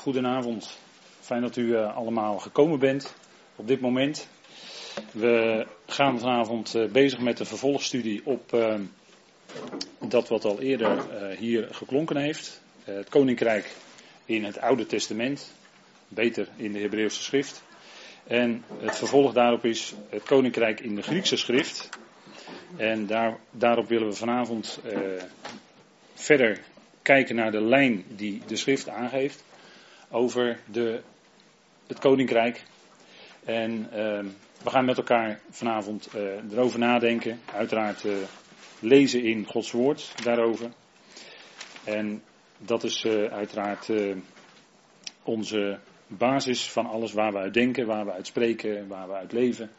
goedenavond. Fijn dat u eh, allemaal gekomen bent op dit moment. We gaan vanavond eh, bezig met de vervolgstudie op eh, dat wat al eerder hier geklonken heeft. het Koninkrijk in het Oude Testament, beter in de Hebreeuwse schrift. En het vervolg daarop is het Koninkrijk in de Griekse schrift. En daar, daarop willen we vanavond verder kijken naar de lijn die de schrift aangeeft over de, het koninkrijk. En uh, we gaan met elkaar vanavond uh, erover nadenken. Uiteraard uh, lezen in Gods woord daarover. En dat is uh, uiteraard onze basis van alles waar we uit denken, waar we uit spreken, waar we uit leven.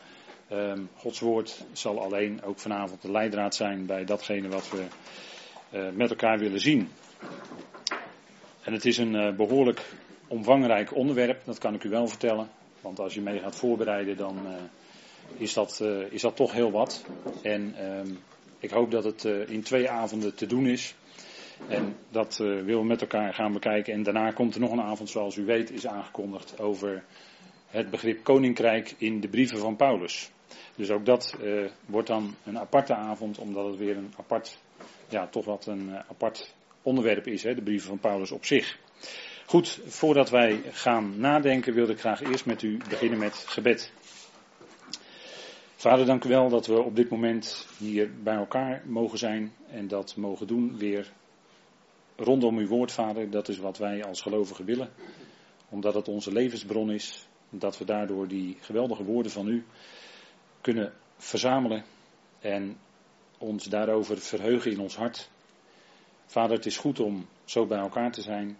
Ehm, Gods woord zal alleen ook vanavond de leidraad zijn bij datgene wat we met elkaar willen zien. En het is een behoorlijk omvangrijk onderwerp, dat kan ik u wel vertellen. Want als je mee gaat voorbereiden, dan uh, is, dat, uh, is dat toch heel wat. En uh, ik hoop dat het uh, in twee avonden te doen is. En dat willen we met elkaar gaan bekijken. En daarna komt er nog een avond, zoals u weet, is aangekondigd over het begrip koninkrijk in de brieven van Paulus. Dus ook dat wordt dan een aparte avond, omdat het weer een apart, ja, toch wat een apart onderwerp is, hè, de brieven van Paulus op zich. Goed, voordat wij gaan nadenken, wilde ik graag eerst met u beginnen met gebed. Vader, dank u wel dat we op dit moment hier bij elkaar mogen zijn en dat mogen doen weer rondom uw woord, Vader. Dat is wat wij als gelovigen willen, omdat het onze levensbron is, dat we daardoor die geweldige woorden van u kunnen verzamelen en ons daarover verheugen in ons hart. Vader, het is goed om zo bij elkaar te zijn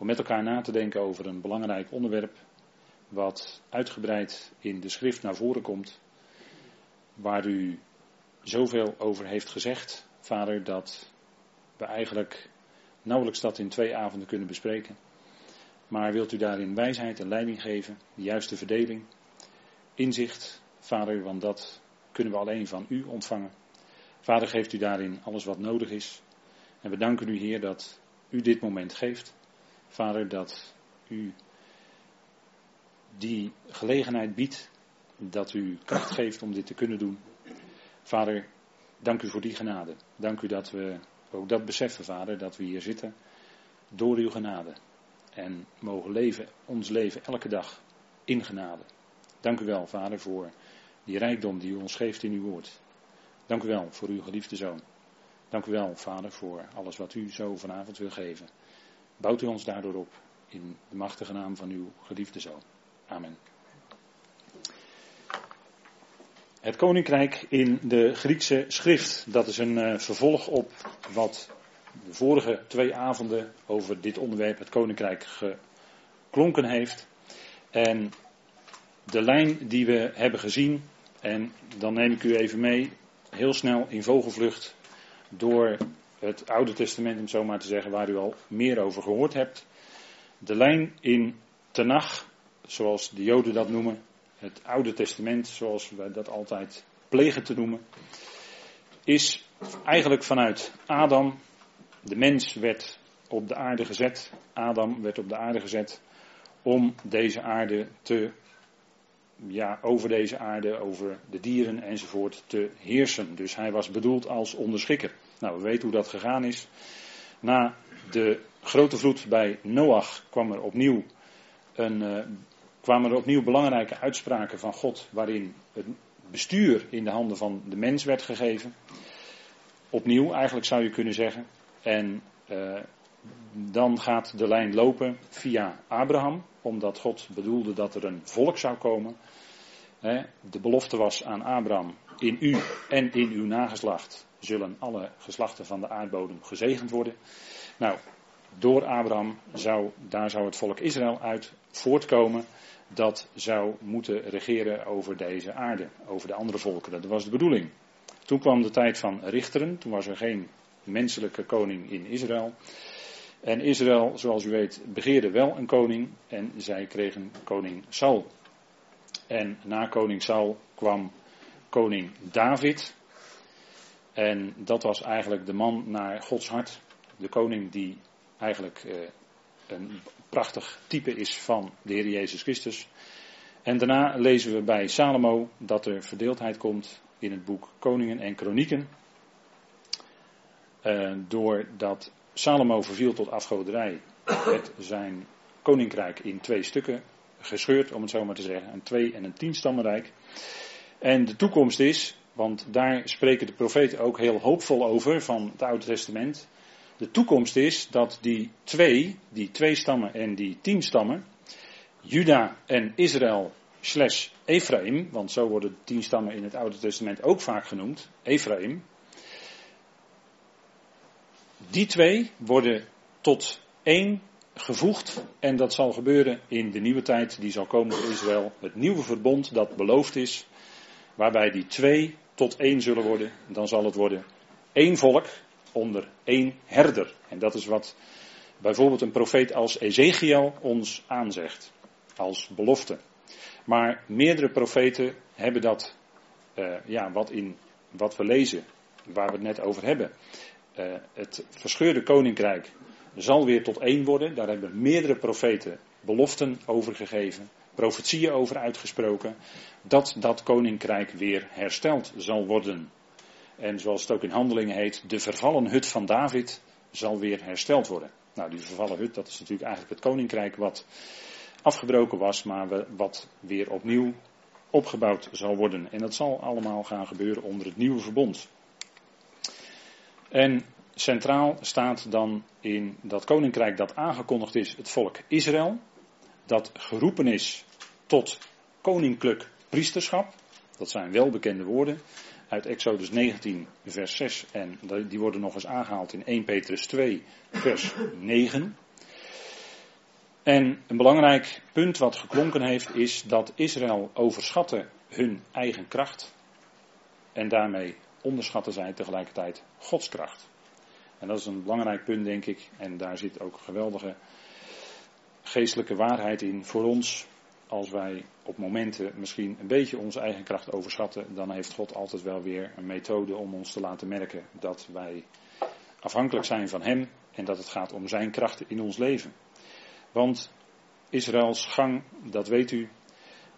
om met elkaar na te denken over een belangrijk onderwerp, wat uitgebreid in de schrift naar voren komt, waar u zoveel over heeft gezegd, vader, dat we eigenlijk nauwelijks dat in twee avonden kunnen bespreken. Maar wilt u daarin wijsheid en leiding geven, de juiste verdeling, inzicht, vader, want dat kunnen we alleen van u ontvangen. Vader, geeft u daarin alles wat nodig is. En we danken u, Heer, dat u dit moment geeft. Vader, dat u die gelegenheid biedt, dat u kracht geeft om dit te kunnen doen. Vader, dank u voor die genade. Dank u dat we ook dat beseffen, Vader, dat we hier zitten door uw genade. En mogen leven, ons leven elke dag in genade. Dank u wel, Vader, voor die rijkdom die u ons geeft in uw woord. Dank u wel voor uw geliefde zoon. Dank u wel, Vader, voor alles wat u zo vanavond wil geven. Bouwt u ons daardoor op in de machtige naam van uw geliefde zoon. Amen. Het koninkrijk in de Griekse schrift. Dat is een uh, vervolg op wat de vorige twee avonden over dit onderwerp, het koninkrijk, geklonken heeft. En de lijn die we hebben gezien, en dan neem ik u even mee, heel snel in vogelvlucht door het Oude Testament, om zo maar te zeggen, waar u al meer over gehoord hebt. De lijn in Tenach, zoals de Joden dat noemen, het Oude Testament, zoals wij dat altijd plegen te noemen, is eigenlijk vanuit Adam. De mens werd op de aarde gezet, Adam werd op de aarde gezet om deze aarde te, ja, over deze aarde, over de dieren enzovoort te heersen. Dus hij was bedoeld als onderschikker. Nou, we weten hoe dat gegaan is. Na de grote vloed bij Noach kwam er opnieuw een, uh, kwamen er opnieuw belangrijke uitspraken van God, waarin het bestuur in de handen van de mens werd gegeven. Opnieuw, eigenlijk zou je kunnen zeggen. En uh, dan gaat de lijn lopen via Abraham, omdat God bedoelde dat er een volk zou komen. De belofte was aan Abraham, in u en in uw nageslacht zullen alle geslachten van de aardbodem gezegend worden. Nou, door Abraham zou, daar zou het volk Israël uit voortkomen. Dat zou moeten regeren over deze aarde, over de andere volken. Dat was de bedoeling. Toen kwam de tijd van richteren. Toen was er geen menselijke koning in Israël. En Israël, zoals u weet, begeerde wel een koning. En zij kregen koning Saul. En na koning Saul kwam koning David. En dat was eigenlijk de man naar Gods hart. De koning die eigenlijk eh, een prachtig type is van de Heer Jezus Christus. En daarna lezen we bij Salomo dat er verdeeldheid komt in het boek Koningen en Kronieken. Uh, doordat Salomo verviel tot afgoderij, werd zijn koninkrijk in twee stukken gescheurd, om het zo maar te zeggen. Een twee- en een tienstammenrijk. En de toekomst is, want daar spreken de profeten ook heel hoopvol over van het Oude Testament. De toekomst is dat die twee, die twee stammen en die tien stammen, Juda en Israël slash Ephraim, want zo worden de tien stammen in het Oude Testament ook vaak genoemd, Ephraim. Die twee worden tot één gevoegd en dat zal gebeuren in de nieuwe tijd die zal komen voor Israël. Het nieuwe verbond dat beloofd is, waarbij die twee tot één zullen worden. Dan zal het worden één volk onder één herder. En dat is wat bijvoorbeeld een profeet als Ezekiel ons aanzegt, als belofte. Maar meerdere profeten hebben dat, uh, ja, wat, in, wat we lezen, waar we het net over hebben. Uh, het verscheurde koninkrijk zal weer tot één worden. Daar hebben meerdere profeten beloften over gegeven, profetieën over uitgesproken, dat dat koninkrijk weer hersteld zal worden. En zoals het ook in handelingen heet, de vervallen hut van David zal weer hersteld worden. Nou, die vervallen hut, dat is natuurlijk eigenlijk het koninkrijk wat afgebroken was, maar wat weer opnieuw opgebouwd zal worden. En dat zal allemaal gaan gebeuren onder het nieuwe verbond. En centraal staat dan in dat koninkrijk dat aangekondigd is het volk Israël, dat geroepen is tot koninklijk priesterschap. Dat zijn welbekende woorden uit Exodus 19, vers 6 en die worden nog eens aangehaald in 1 Petrus 2, vers 9. En een belangrijk punt wat geklonken heeft is dat Israël overschatte hun eigen kracht en daarmee onderschatten zij tegelijkertijd Gods kracht. En dat is een belangrijk punt, denk ik. En daar zit ook geweldige geestelijke waarheid in voor ons. Als wij op momenten misschien een beetje onze eigen kracht overschatten, dan heeft God altijd wel weer een methode om ons te laten merken dat wij afhankelijk zijn van Hem en dat het gaat om Zijn krachten in ons leven. Want Israëls gang, dat weet u,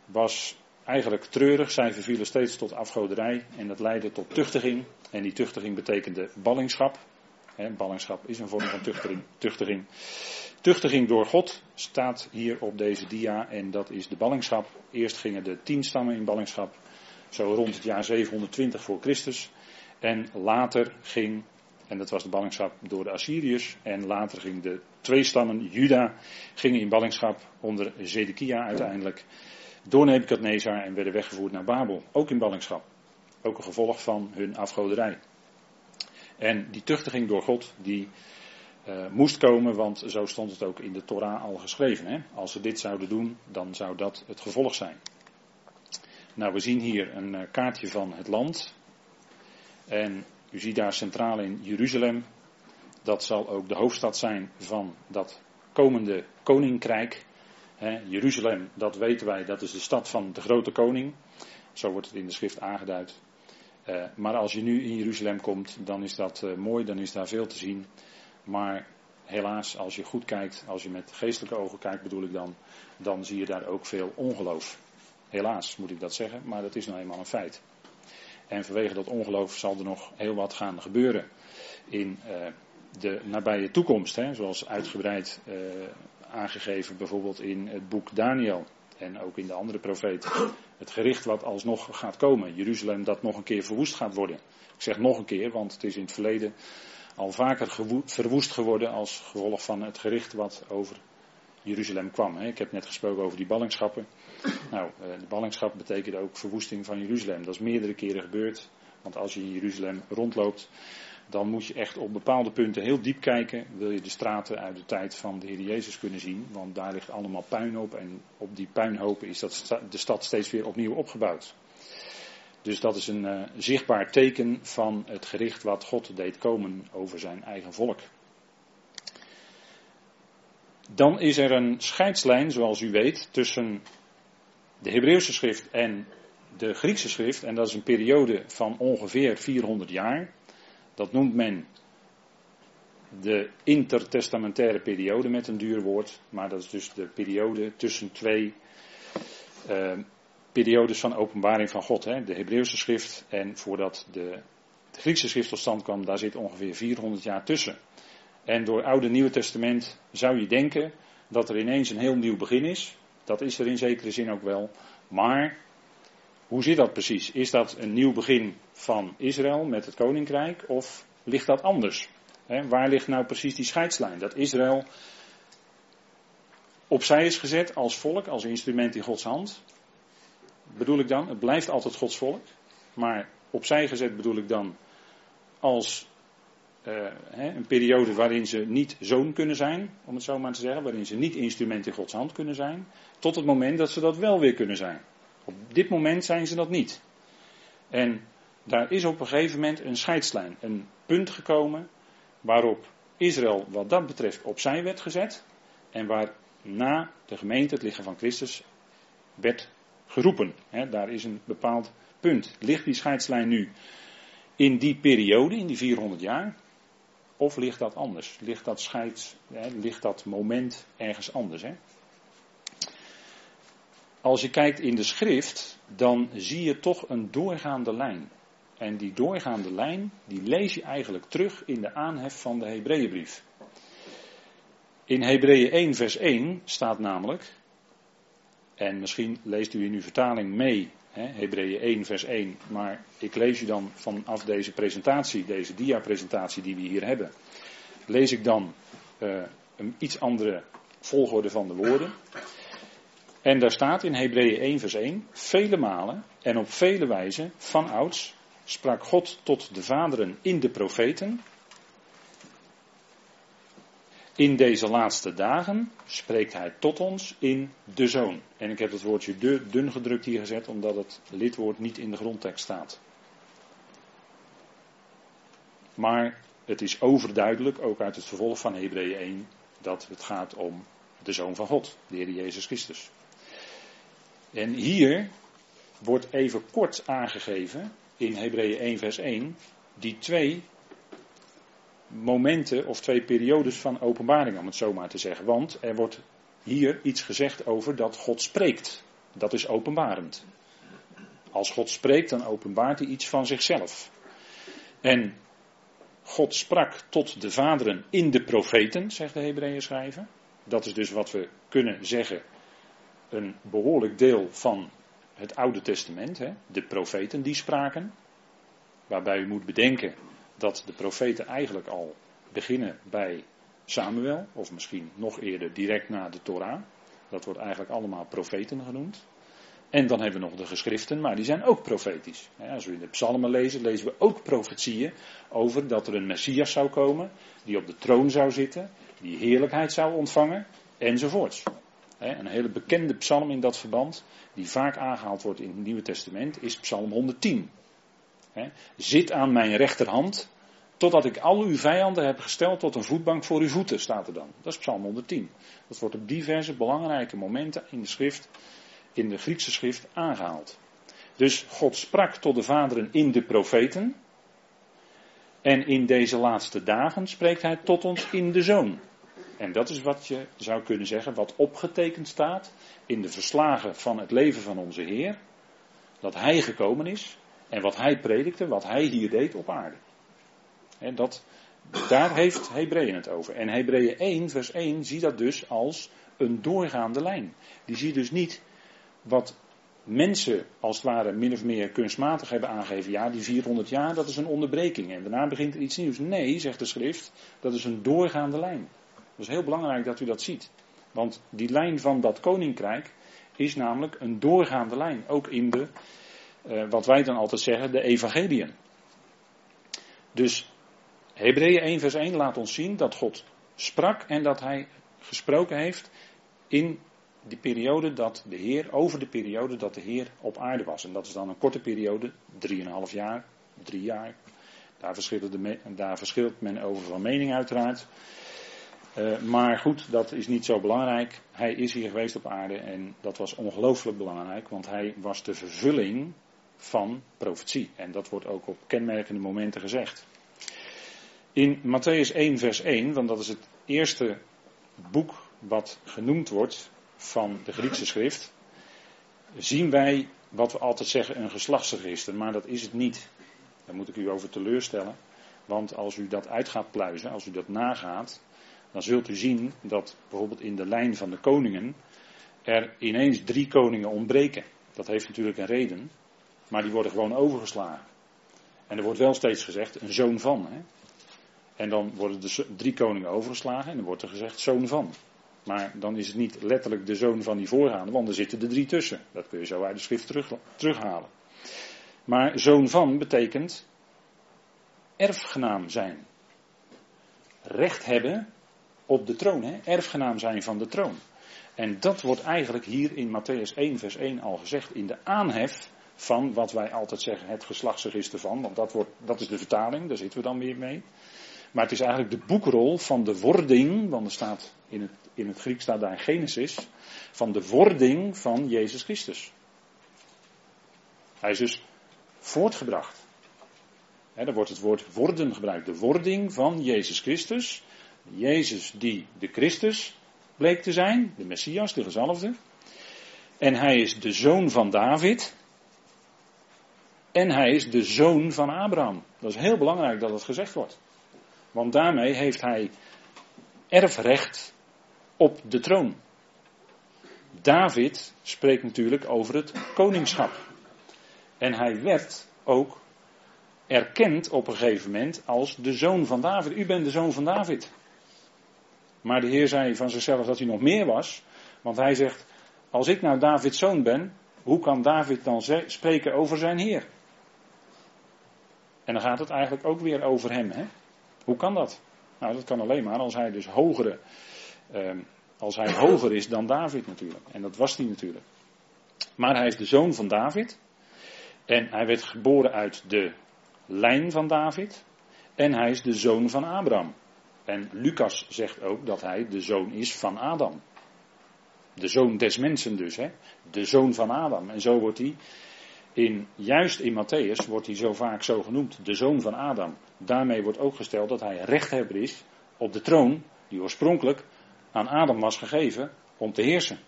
was eigenlijk treurig. Zij vervielen steeds tot afgoderij en dat leidde tot tuchtiging. En die tuchtiging betekende ballingschap. Ballingschap is een vorm van tuchtiging. Tuchtiging door God staat hier op deze dia en dat is de ballingschap. Eerst gingen de tien stammen in ballingschap, zo rond het jaar 720 voor Christus. En later ging, en dat was de ballingschap door de Assyriërs, en later ging de twee stammen, Juda, gingen in ballingschap onder Zedekia uiteindelijk door Nebukadnezar en werden weggevoerd naar Babel, ook in ballingschap. Ook een gevolg van hun afgoderij. En die tuchtiging door God, die uh, moest komen, want zo stond het ook in de Torah al geschreven. Hè? Als ze dit zouden doen, dan zou dat het gevolg zijn. Nou, we zien hier een uh, kaartje van het land. En u ziet daar centraal in Jeruzalem. Dat zal ook de hoofdstad zijn van dat komende koninkrijk. Jeruzalem, dat weten wij, dat is de stad van de grote koning. Zo wordt het in de schrift aangeduid. Uh, maar als je nu in Jeruzalem komt, dan is dat mooi, dan is daar veel te zien. Maar helaas, als je goed kijkt, als je met geestelijke ogen kijkt bedoel ik dan, dan zie je daar ook veel ongeloof. Helaas moet ik dat zeggen, maar dat is nou eenmaal een feit. En vanwege dat ongeloof zal er nog heel wat gaan gebeuren in uh, de nabije toekomst. Hè, zoals uitgebreid aangegeven bijvoorbeeld in het boek Daniel en ook in de andere profeten. Het gericht wat alsnog gaat komen. Jeruzalem dat nog een keer verwoest gaat worden. Ik zeg nog een keer, want het is in het verleden al vaker verwoest geworden als gevolg van het gericht wat over Jeruzalem kwam. Ik heb net gesproken over die ballingschappen. Nou, eh, de ballingschap betekent ook verwoesting van Jeruzalem. Dat is meerdere keren gebeurd. Want als je in Jeruzalem rondloopt, dan moet je echt op bepaalde punten heel diep kijken. Wil je de straten uit de tijd van de Heer Jezus kunnen zien. Want daar ligt allemaal puin op. En op die puinhopen is dat de stad steeds weer opnieuw opgebouwd. Dus dat is een uh, zichtbaar teken van het gericht wat God deed komen over zijn eigen volk. Dan is er een scheidslijn, zoals u weet, tussen de Hebreeuwse schrift en de Griekse schrift. En dat is een periode van ongeveer 400 jaar. Dat noemt men de intertestamentaire periode met een duur woord, maar dat is dus de periode tussen twee uh, periodes van openbaring van God. Hè? De Hebreeuwse schrift en voordat de, de, Griekse schrift tot stand kwam, daar zit ongeveer 400 jaar tussen. En door Oude Nieuwe Testament zou je denken dat er ineens een heel nieuw begin is. Dat is er in zekere zin ook wel. Maar hoe zit dat precies? Is dat een nieuw begin van Israël met het koninkrijk of ligt dat anders? waar ligt nou precies die scheidslijn? Dat Israël opzij is gezet als volk, als instrument in Gods hand. Bedoel ik dan, het blijft altijd Gods volk. Maar opzij gezet bedoel ik dan als uh, een periode waarin ze niet zoon kunnen zijn, om het zo maar te zeggen, waarin ze niet instrument in Gods hand kunnen zijn, tot het moment dat ze dat wel weer kunnen zijn. Op dit moment zijn ze dat niet. En daar is op een gegeven moment een scheidslijn, een punt gekomen waarop Israël wat dat betreft opzij werd gezet en waarna de gemeente, het lichaam van Christus, werd geroepen. daar is een bepaald punt. Ligt die scheidslijn nu in die periode, in die 400 jaar? Of ligt dat anders? Ligt dat scheids, ligt dat moment ergens anders? Als je kijkt in de schrift, dan zie je toch een doorgaande lijn. En die doorgaande lijn, die lees je eigenlijk terug in de aanhef van de Hebreeënbrief. In Hebreeën 1 vers 1 staat namelijk, en misschien leest u in uw vertaling mee, Hebreeën 1 vers 1, maar ik lees u dan vanaf deze presentatie, deze dia-presentatie die we hier hebben, lees ik dan uh, een iets andere volgorde van de woorden. En daar staat in Hebreeën 1 vers 1, vele malen en op vele wijzen van ouds sprak God tot de vaderen in de profeten. In deze laatste dagen spreekt hij tot ons in de zoon. En ik heb het woordje de, dun gedrukt hier gezet, omdat het lidwoord niet in de grondtekst staat. Maar het is overduidelijk, ook uit het vervolg van Hebreeën 1, dat het gaat om de zoon van God, de Heer Jezus Christus. En hier wordt even kort aangegeven in Hebreeën 1 vers 1 die twee momenten of twee periodes van openbaring, om het zo maar te zeggen. Want er wordt hier iets gezegd over dat God spreekt. Dat is openbarend. Als God spreekt, dan openbaart hij iets van zichzelf. En God sprak tot de vaderen in de profeten, zegt de Hebreeën schrijver. Dat is dus wat we kunnen zeggen, een behoorlijk deel van het Oude Testament, hè, de profeten die spraken. Waarbij u moet bedenken dat de profeten eigenlijk al beginnen bij Samuel, of misschien nog eerder direct na de Torah. Dat wordt eigenlijk allemaal profeten genoemd. En dan hebben we nog de geschriften, maar die zijn ook profetisch. Als we in de psalmen lezen, lezen we ook profetieën over dat er een Messias zou komen, die op de troon zou zitten, die heerlijkheid zou ontvangen, enzovoorts. Een hele bekende psalm in dat verband, die vaak aangehaald wordt in het Nieuwe Testament, is Psalm 110. Zit aan mijn rechterhand, totdat ik al uw vijanden heb gesteld tot een voetbank voor uw voeten, staat er dan. Dat is Psalm 110. Dat wordt op diverse belangrijke momenten in de schrift, in de Griekse schrift, aangehaald. Dus God sprak tot de vaderen in de profeten. En in deze laatste dagen spreekt hij tot ons in de zoon. En dat is wat je zou kunnen zeggen, wat opgetekend staat in de verslagen van het leven van onze Heer. Dat Hij gekomen is en wat Hij predikte, wat Hij hier deed op aarde. En dat, daar heeft Hebreeën het over. En Hebreeën 1, vers 1, zie dat dus als een doorgaande lijn. Die zie dus niet wat mensen als het ware min of meer kunstmatig hebben aangegeven. Ja, die 400 jaar, dat is een onderbreking. En daarna begint er iets nieuws. Nee, zegt de schrift, dat is een doorgaande lijn. Dat is heel belangrijk dat u dat ziet. Want die lijn van dat koninkrijk is namelijk een doorgaande lijn. Ook in de, uh, wat wij dan altijd zeggen, de evangeliën. Dus Hebreeën 1 vers 1 laat ons zien dat God sprak en dat hij gesproken heeft in die periode dat de Heer, over de periode dat de Heer op aarde was. En dat is dan een korte periode, 3,5 jaar, 3 jaar. Daar verschilt, de, daar verschilt men over van mening uiteraard. Uh, maar goed, dat is niet zo belangrijk. Hij is hier geweest op aarde en dat was ongelooflijk belangrijk, want hij was de vervulling van profetie. En dat wordt ook op kenmerkende momenten gezegd. In Matthäus 1, vers 1, want dat is het eerste boek wat genoemd wordt van de Griekse schrift, zien wij wat we altijd zeggen een geslachtsregister, maar dat is het niet. Daar moet ik u over teleurstellen. Want als u dat uit gaat pluizen, als u dat nagaat, dan zult u zien dat bijvoorbeeld in de lijn van de koningen er ineens drie koningen ontbreken. Dat heeft natuurlijk een reden, maar die worden gewoon overgeslagen. En er wordt wel steeds gezegd een zoon van. Hè? En dan worden de drie koningen overgeslagen en dan wordt er gezegd zoon van. Maar dan is het niet letterlijk de zoon van die voorgaande, want er zitten er drie tussen. Dat kun je zo uit de schrift terug, terughalen. Maar zoon van betekent erfgenaam zijn. Recht hebben op de troon, hè? erfgenaam zijn van de troon. En dat wordt eigenlijk hier in Matthäus 1, vers 1 al gezegd. In de aanhef van wat wij altijd zeggen, het geslachtsregister van. Want dat, wordt, dat is de vertaling, daar zitten we dan weer mee. Maar het is eigenlijk de boekrol van de wording, want er staat in het, in het Griek staat daar Genesis, van de wording van Jezus Christus. Hij is dus voortgebracht. He, wordt het woord worden gebruikt. De wording van Jezus Christus. Jezus die de Christus bleek te zijn, de Messias, de gezalfde. En hij is de zoon van David. En hij is de zoon van Abraham. Dat is heel belangrijk dat het gezegd wordt. Want daarmee heeft hij erfrecht op de troon. David spreekt natuurlijk over het koningschap. En hij werd ook erkend op een gegeven moment als de zoon van David. U bent de zoon van David. Maar de Heer zei van zichzelf dat hij nog meer was. Want hij zegt, als ik nou Davids zoon ben, hoe kan David dan spreken over zijn Heer? En dan gaat het eigenlijk ook weer over hem. Hè? Hoe kan dat? Nou, dat kan alleen maar als hij dus hogere, eh, als hij hoger is dan David natuurlijk. En dat was hij natuurlijk. Maar hij is de zoon van David. En hij werd geboren uit de lijn van David. En hij is de zoon van Abraham. En Lucas zegt ook dat hij de zoon is van Adam. De zoon des mensen dus, hè? De zoon van Adam. En zo wordt hij, in, juist in Matthäus wordt hij zo vaak zo genoemd, de zoon van Adam. Daarmee wordt ook gesteld dat hij rechthebber is op de troon die oorspronkelijk aan Adam was gegeven om te heersen.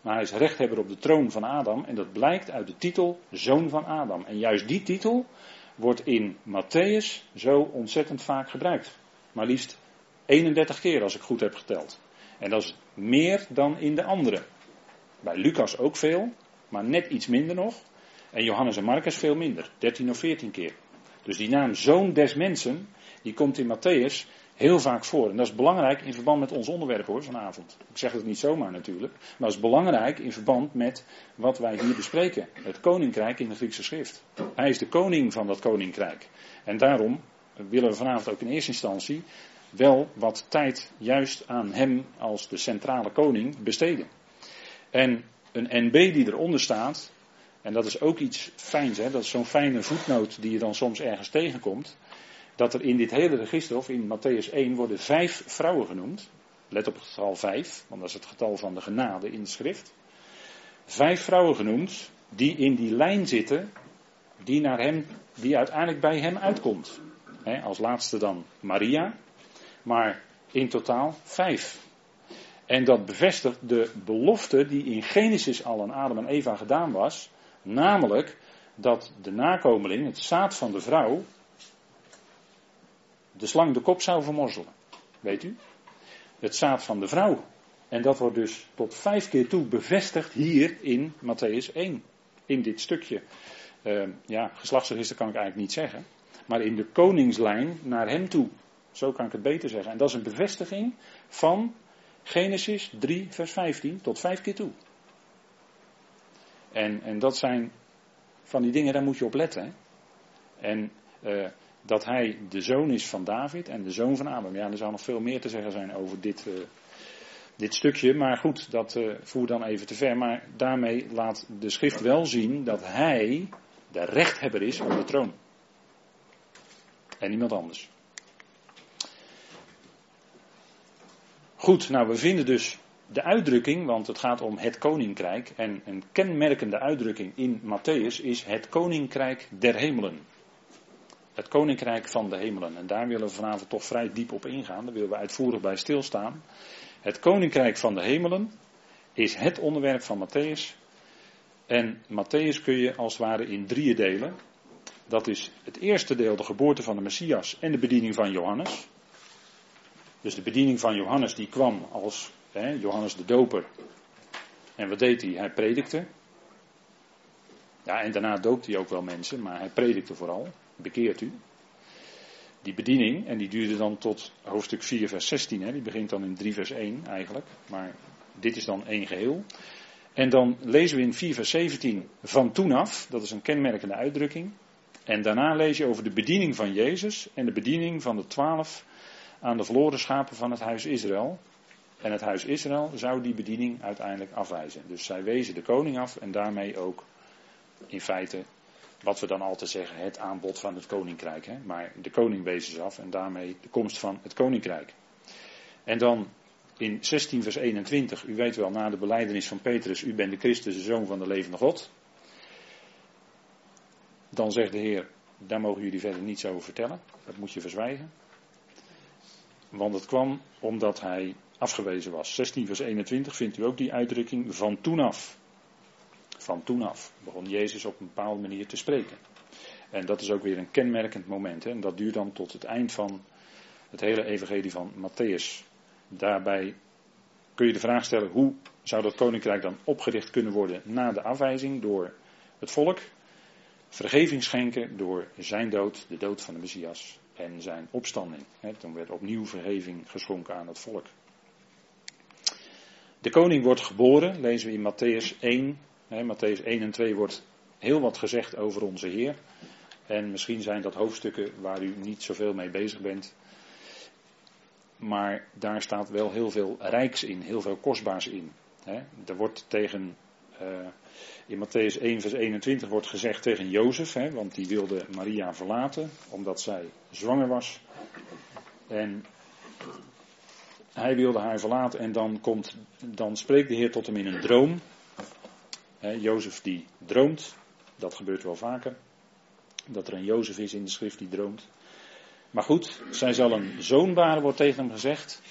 Maar hij is rechthebber op de troon van Adam en dat blijkt uit de titel Zoon van Adam. En juist die titel wordt in Matthäus zo ontzettend vaak gebruikt. Maar liefst 31 keer als ik goed heb geteld. En dat is meer dan in de andere. Bij Lucas ook veel, maar net iets minder nog. En Johannes en Marcus veel minder, 13 of 14 keer. Dus die naam Zoon des Mensen, die komt in Matthäus heel vaak voor. En dat is belangrijk in verband met ons onderwerp hoor, vanavond. Ik zeg het niet zomaar natuurlijk. Maar dat is belangrijk in verband met wat wij hier bespreken. Het koninkrijk in de Griekse schrift. Hij is de koning van dat koninkrijk. En daarom willen we vanavond ook in eerste instantie wel wat tijd juist aan hem als de centrale koning besteden. En een NB die eronder staat, en dat is ook iets fijns, hè, dat is zo'n fijne voetnoot die je dan soms ergens tegenkomt dat er in dit hele register, of in Matthäus 1, worden vijf vrouwen genoemd. Let op het getal vijf, want dat is het getal van de genade in de schrift. Vijf vrouwen genoemd, die in die lijn zitten, die, naar hem, die uiteindelijk bij hem uitkomt. als laatste dan Maria, maar in totaal vijf. En dat bevestigt de belofte die in Genesis al aan Adam en Eva gedaan was, namelijk dat de nakomeling, het zaad van de vrouw, de slang de kop zou vermorzelen. Weet u? Het zaad van de vrouw. En dat wordt dus tot vijf keer toe bevestigd hier in Matthäus 1. In dit stukje. Uh, ja, geslachtsregister kan ik eigenlijk niet zeggen. Maar in de koningslijn naar hem toe. Zo kan ik het beter zeggen. En dat is een bevestiging van Genesis 3, vers 15 tot vijf keer toe. En, en dat zijn van die dingen, daar moet je op letten. En uh, dat hij de zoon is van David en de zoon van Abraham. Ja, er zou nog veel meer te zeggen zijn over dit, uh, dit stukje. Maar goed, dat uh, voer dan even te ver. Maar daarmee laat de schrift wel zien dat hij de rechthebber is op de troon. En niemand anders. Goed, nou we vinden dus de uitdrukking, want het gaat om het koninkrijk. En een kenmerkende uitdrukking in Matthäus is het koninkrijk der hemelen. het koninkrijk van de hemelen. En daar willen we vanavond toch vrij diep op ingaan. Daar willen we uitvoerig bij stilstaan. Het koninkrijk van de hemelen is het onderwerp van Matthäus. En Matthäus kun je als het ware in drieën delen. Dat is het eerste deel de geboorte van de Messias en de bediening van Johannes. Dus de bediening van Johannes die kwam als Johannes de Doper. En wat deed hij? Hij predikte. Ja, en daarna doopte hij ook wel mensen, maar hij predikte vooral. Bekeert u. Die bediening, en die duurde dan tot hoofdstuk 4, vers 16. Hè, die begint dan in 3, vers 1 eigenlijk. Maar dit is dan één geheel. En dan lezen we in 4, vers 17 van toen af. Dat is een kenmerkende uitdrukking. En daarna lees je over de bediening van Jezus en de bediening van de twaalf aan de verloren schapen van het huis Israël. En het huis Israël zou die bediening uiteindelijk afwijzen. Dus zij wezen de koning af en daarmee ook in feite wat we dan altijd zeggen, het aanbod van het koninkrijk. Hè? Maar de koning wezen ze af en daarmee de komst van het koninkrijk. En dan in 16 vers 21, u weet wel, na de beleidenis van Petrus, u bent de Christus, de zoon van de levende God. Dan zegt de Heer, daar mogen jullie verder niets over vertellen. Dat moet je verzwijgen. Want het kwam omdat hij afgewezen was. 16 vers 21 vindt u ook die uitdrukking van toen af. Van toen af begon Jezus op een bepaalde manier te spreken. En dat is ook weer een kenmerkend moment. Hè? En dat duurt dan tot het eind van het hele evangelie van Matthäus. Daarbij kun je de vraag stellen, hoe zou dat koninkrijk dan opgericht kunnen worden na de afwijzing door het volk? Vergeving schenken door zijn dood, de dood van de Messias en zijn opstanding. Toen werd opnieuw vergeving geschonken aan het volk. De koning wordt geboren, lezen we in Matthäus 1. Matthäus 1 en 2 wordt heel wat gezegd over onze Heer. En misschien zijn dat hoofdstukken waar u niet zoveel mee bezig bent. Maar daar staat wel heel veel rijks in, heel veel kostbaars in. Er wordt tegen, uh, in Matthäus 1 vers 21 wordt gezegd tegen Jozef, want die wilde Maria verlaten omdat zij zwanger was. En hij wilde haar verlaten en dan, komt, dan spreekt de Heer tot hem in een droom. He, Jozef die droomt, dat gebeurt wel vaker. Dat er een Jozef is in de schrift die droomt. Maar goed, zij zal een zoon baren, wordt tegen hem gezegd.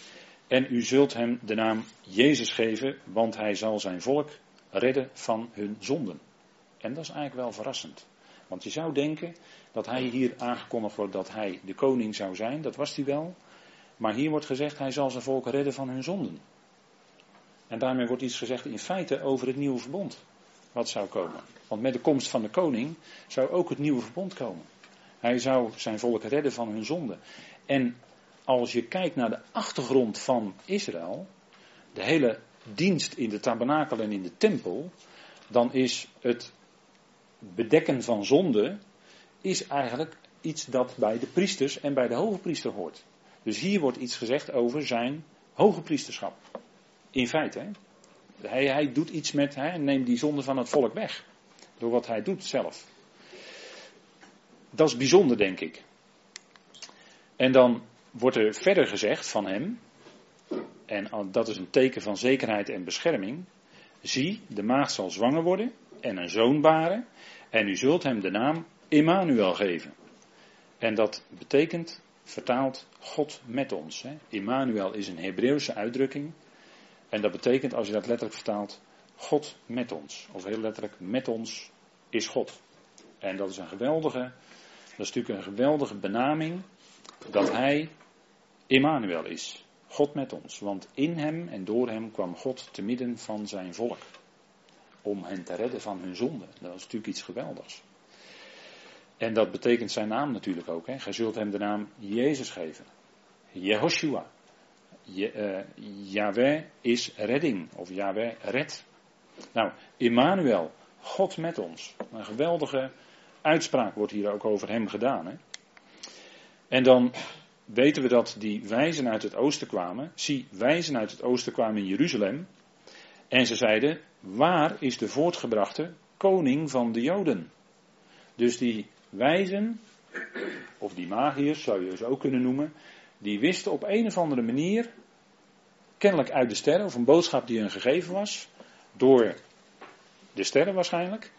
En u zult hem de naam Jezus geven, want hij zal zijn volk redden van hun zonden. En dat is eigenlijk wel verrassend. Want je zou denken dat hij hier aangekondigd wordt dat hij de koning zou zijn. Dat was hij wel. Maar hier wordt gezegd, hij zal zijn volk redden van hun zonden. En daarmee wordt iets gezegd in feite over het nieuwe verbond. Wat zou komen. Want met de komst van de koning zou ook het nieuwe verbond komen. Hij zou zijn volk redden van hun zonden. En als je kijkt naar de achtergrond van Israël, de hele dienst in de tabernakel en in de tempel, dan is het bedekken van zonde is eigenlijk iets dat bij de priesters en bij de hoge hoort. Dus hier wordt iets gezegd over zijn hoge priesterschap. In feite. Hè? Hij, hij doet iets met, hij neemt die zonde van het volk weg. Door wat hij doet zelf. Dat is bijzonder, denk ik. En dan wordt er verder gezegd van hem, en dat is een teken van zekerheid en bescherming. Zie, de maagd zal zwanger worden en een zoon baren, en u zult hem de naam Immanuel geven. En dat betekent vertaald God met ons. Hè. Immanuel is een Hebreeuwse uitdrukking. En dat betekent, als je dat letterlijk vertaalt, God met ons. Of heel letterlijk, met ons is God. En dat is een geweldige, dat is natuurlijk een geweldige benaming dat hij Immanuel is. God met ons. Want in hem en door hem kwam God te midden van zijn volk. Om hen te redden van hun zonde. Dat is natuurlijk iets geweldigs. En dat betekent zijn naam natuurlijk ook. Hè. Gij zult hem de naam Jezus geven. Jehoshua. Je, uh, Yahweh is redding. Of Yahweh red. Nou, Immanuel. God met ons. Een geweldige uitspraak wordt hier ook over hem gedaan. Hè. En dan weten we dat die wijzen uit het oosten kwamen. Zie, wijzen uit het oosten kwamen in Jeruzalem. En ze zeiden, waar is de voortgebrachte koning van de Joden? Dus die wijzen, of die magiërs zou je ze ook kunnen noemen, die wisten op een of andere manier, kennelijk uit de sterren, of een boodschap die hun gegeven was, door de sterren waarschijnlijk,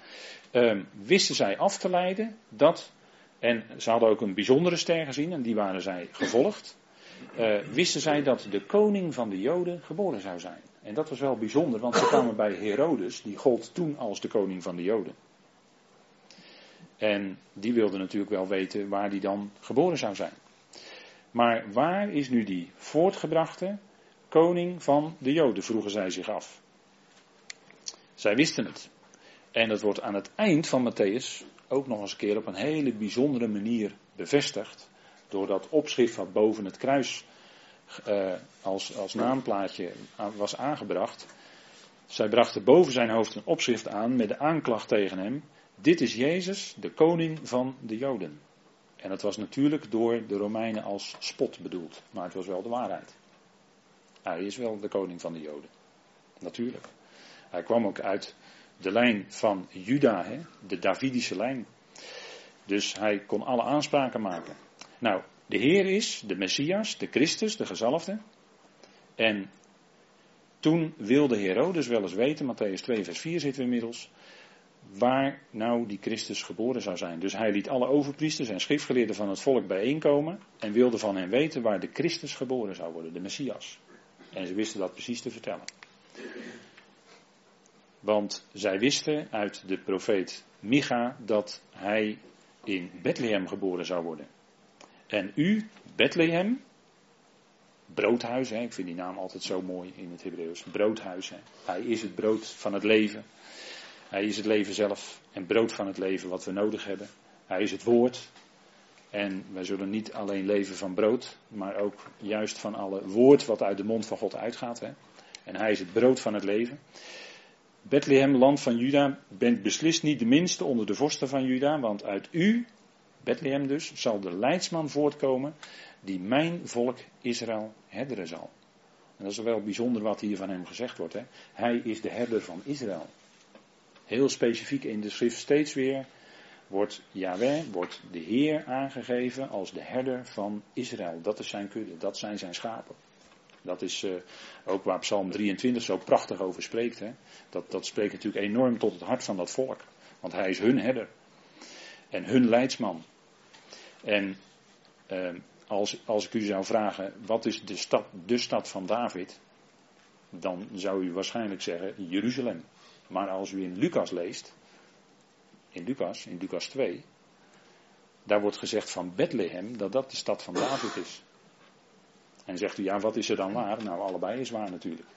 eh, wisten zij af te leiden dat En ze hadden ook een bijzondere ster gezien en die waren zij gevolgd. Uh, wisten zij dat de koning van de Joden geboren zou zijn. En dat was wel bijzonder, want ze kwamen bij Herodes, die gold toen als de koning van de Joden. En die wilde natuurlijk wel weten waar die dan geboren zou zijn. Maar waar is nu die voortgebrachte koning van de Joden, vroegen zij zich af. Zij wisten het. En dat wordt aan het eind van Matthäus ook nog eens een keer op een hele bijzondere manier bevestigd. Door dat opschrift wat boven het kruis uh, als, als naamplaatje was aangebracht. Zij brachten boven zijn hoofd een opschrift aan met de aanklacht tegen hem. Dit is Jezus, de koning van de Joden. En het was natuurlijk door de Romeinen als spot bedoeld, maar het was wel de waarheid. Hij is wel de koning van de Joden. Natuurlijk. Hij kwam ook uit de lijn van Juda, hè, de Davidische lijn. Dus hij kon alle aanspraken maken. Nou, de Heer is de Messias, de Christus, de gezalfde. En toen wilde Herodes wel eens weten, Matthäus 2, vers 4 zitten we inmiddels, waar nou die Christus geboren zou zijn. Dus hij liet alle overpriesters en schriftgeleerden van het volk bijeenkomen en wilde van hen weten waar de Christus geboren zou worden, de Messias. En ze wisten dat precies te vertellen. Want zij wisten uit de profeet Micha dat hij in Bethlehem geboren zou worden. En u, Bethlehem, broodhuis, hè, ik vind die naam altijd zo mooi in het Hebreeuws, broodhuis. Hè. Hij is het brood van het leven. Hij is het leven zelf en brood van het leven wat we nodig hebben. Hij is het woord. En wij zullen niet alleen leven van brood, maar ook juist van alle woord wat uit de mond van God uitgaat. Hè. En hij is het brood van het leven. Bethlehem, land van Juda, bent beslist niet de minste onder de vorsten van Juda, want uit u, Bethlehem dus, zal de leidsman voortkomen die mijn volk Israël herderen zal. En dat is wel bijzonder wat hier van hem gezegd wordt. Hè? Hij is de herder van Israël. Heel specifiek in de schrift steeds weer wordt Yahweh, wordt de Heer aangegeven als de herder van Israël. Dat is zijn kudde, dat zijn zijn schapen. Dat is uh, ook waar Psalm 23 zo prachtig over spreekt. Hè? Dat, dat spreekt natuurlijk enorm tot het hart van dat volk. Want hij is hun herder. En hun leidsman. En uh, als, als ik u zou vragen, wat is de stad, de stad van David? Dan zou u waarschijnlijk zeggen Jeruzalem. Maar als u in Lucas leest, in Lucas, in Lucas 2, daar wordt gezegd van Bethlehem dat dat de stad van David is. En zegt u, ja, wat is er dan waar? Nou, allebei is waar natuurlijk.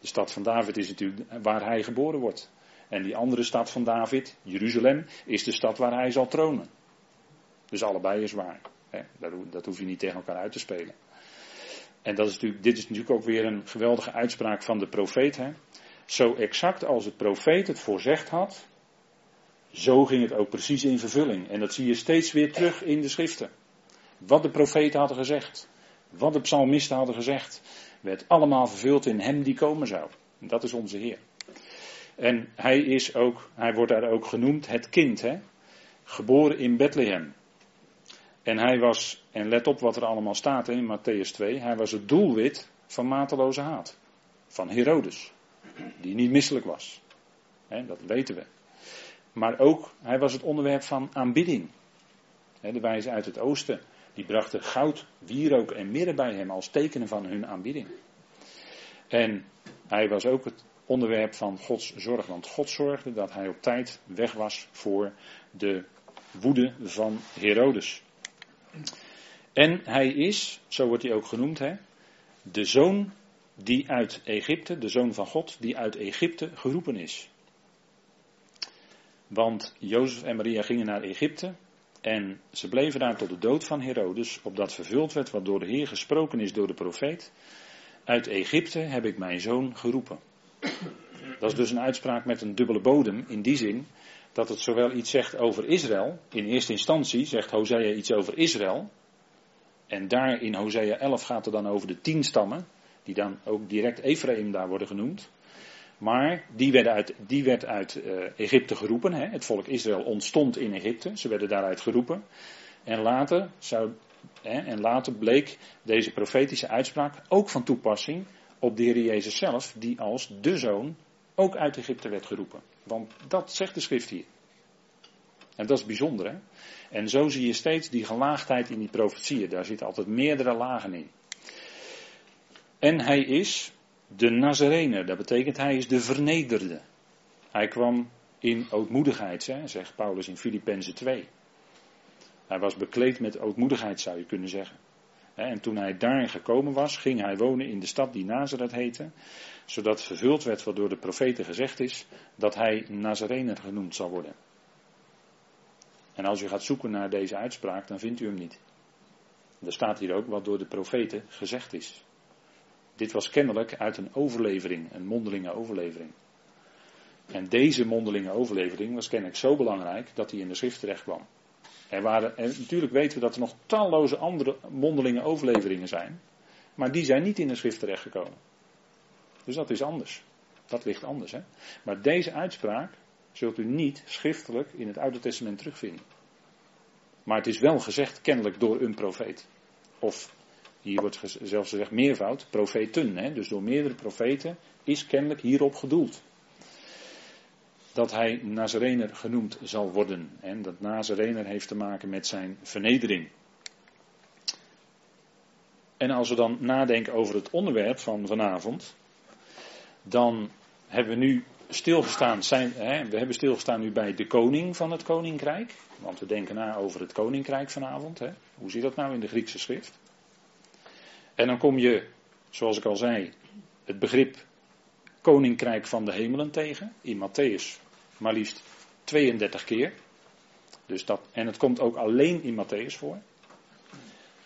De stad van David is natuurlijk waar hij geboren wordt. En die andere stad van David, Jeruzalem, is de stad waar hij zal tronen. Dus allebei is waar. Dat hoef je niet tegen elkaar uit te spelen. En dat is natuurlijk, dit is natuurlijk ook weer een geweldige uitspraak van de profeet. Hè? Zo exact als het profeet het voorzegd had, zo ging het ook precies in vervulling. En dat zie je steeds weer terug in de schriften. Wat de profeten hadden gezegd, wat de psalmisten hadden gezegd, werd allemaal vervuld in hem die komen zou. En dat is onze Heer. En hij is ook, hij wordt daar ook genoemd het kind, hè? geboren in Bethlehem. En hij was, en let op wat er allemaal staat in Matthäus 2, hij was het doelwit van mateloze haat. Van Herodes, die niet misselijk was. dat weten we. Maar ook, hij was het onderwerp van aanbidding. de wijzen uit het oosten, die brachten goud, wierook en mirre bij hem als tekenen van hun aanbidding. En hij was ook het onderwerp van Gods zorg, want God zorgde dat hij op tijd weg was voor de woede van Herodes. En hij is, zo wordt hij ook genoemd, de zoon die uit Egypte, de zoon van God, die uit Egypte geroepen is. Want Jozef en Maria gingen naar Egypte en ze bleven daar tot de dood van Herodes, opdat vervuld werd wat door de Heer gesproken is door de profeet. Uit Egypte heb ik mijn zoon geroepen. Dat is dus een uitspraak met een dubbele bodem, in die zin dat het zowel iets zegt over Israël, in eerste instantie zegt Hosea iets over Israël, en daar in Hosea 11 gaat het dan over de tien stammen, die dan ook direct Ephraim daar worden genoemd. Maar die, werden uit, die werd uit uh, Egypte geroepen. Hè. Het volk Israël ontstond in Egypte. Ze werden daaruit geroepen. En later, zou, hè, en later bleek deze profetische uitspraak ook van toepassing op de Heer Jezus zelf, die als de zoon ook uit Egypte werd geroepen. Want dat zegt de schrift hier. En dat is bijzonder, hè? En zo zie je steeds die gelaagdheid in die profetieën. Daar zitten altijd meerdere lagen in. En hij is de Nazarener. Dat betekent hij is de vernederde. Hij kwam in ootmoedigheid, hè, zegt Paulus in Filippenzen 2. Hij was bekleed met ootmoedigheid, zou je kunnen zeggen. En toen hij daar gekomen was, ging hij wonen in de stad die Nazareth heette, zodat vervuld werd wat door de profeten gezegd is, dat hij Nazarener genoemd zal worden. En als u gaat zoeken naar deze uitspraak, dan vindt u hem niet. Er staat hier ook wat door de profeten gezegd is. Dit was kennelijk uit een overlevering, een mondelinge overlevering. En deze mondelinge overlevering was kennelijk zo belangrijk dat hij in de schrift terecht kwam. Er waren, en natuurlijk weten we dat er nog talloze andere mondelinge overleveringen zijn, maar die zijn niet in de schrift terechtgekomen. Dus dat is anders. Dat ligt anders. Hè? Maar deze uitspraak zult u niet schriftelijk in het Oude Testament terugvinden. Maar het is wel gezegd kennelijk door een profeet. Of hier wordt zelfs gezegd meervoud, profeten. Hè? Dus door meerdere profeten is kennelijk hierop gedoeld. Dat hij Nazarener genoemd zal worden. En dat Nazarener heeft te maken met zijn vernedering. En als we dan nadenken over het onderwerp van vanavond, dan hebben we nu stilgestaan, zijn, hè, we hebben stilgestaan nu bij de koning van het koninkrijk. Want we denken na over het koninkrijk vanavond. Hè. Hoe zit dat nou in de Griekse schrift? En dan kom je, zoals ik al zei, het begrip koninkrijk van de hemelen tegen. In Matthäus maar liefst 32 keer. Dus dat, en het komt ook alleen in Matthäus voor.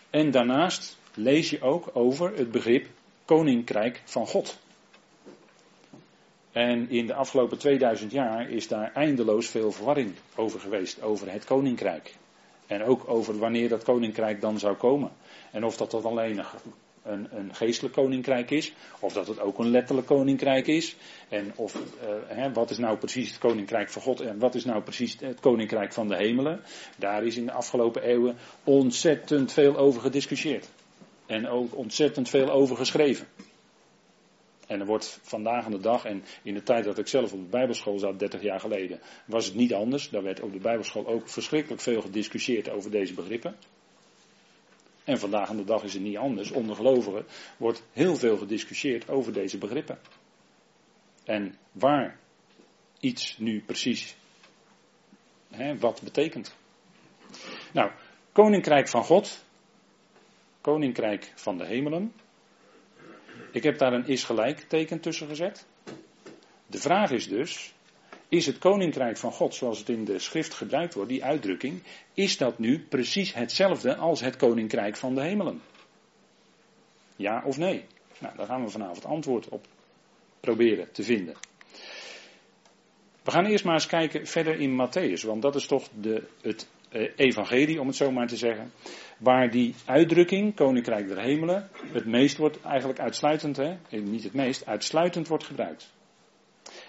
En daarnaast lees je ook over het begrip koninkrijk van God. En in de afgelopen 2000 jaar is daar eindeloos veel verwarring over geweest, over het koninkrijk. En ook over wanneer dat koninkrijk dan zou komen. En of dat, dat alleen een, een geestelijk koninkrijk is, of dat het ook een letterlijk koninkrijk is. En of, uh, hè, wat is nou precies het koninkrijk van God en wat is nou precies het koninkrijk van de hemelen. Daar is in de afgelopen eeuwen ontzettend veel over gediscussieerd. En ook ontzettend veel over geschreven. En er wordt vandaag aan de dag, en in de tijd dat ik zelf op de Bijbelschool zat, 30 jaar geleden, was het niet anders. Daar werd op de Bijbelschool ook verschrikkelijk veel gediscussieerd over deze begrippen. En vandaag aan de dag is het niet anders. Onder gelovigen wordt heel veel gediscussieerd over deze begrippen. En waar iets nu precies hè, wat betekent. Nou, koninkrijk van God, koninkrijk van de hemelen. Ik heb daar een is gelijk teken tussen gezet. De vraag is dus, is het koninkrijk van God, zoals het in de schrift gebruikt wordt, die uitdrukking, is dat nu precies hetzelfde als het koninkrijk van de hemelen? Ja of nee? Nou, daar gaan we vanavond antwoord op proberen te vinden. We gaan eerst maar eens kijken verder in Matthäus, want dat is toch de, het eh, evangelie, om het zo maar te zeggen, waar die uitdrukking, koninkrijk der hemelen, het meest wordt, eigenlijk uitsluitend, hè, niet het meest, uitsluitend wordt gebruikt.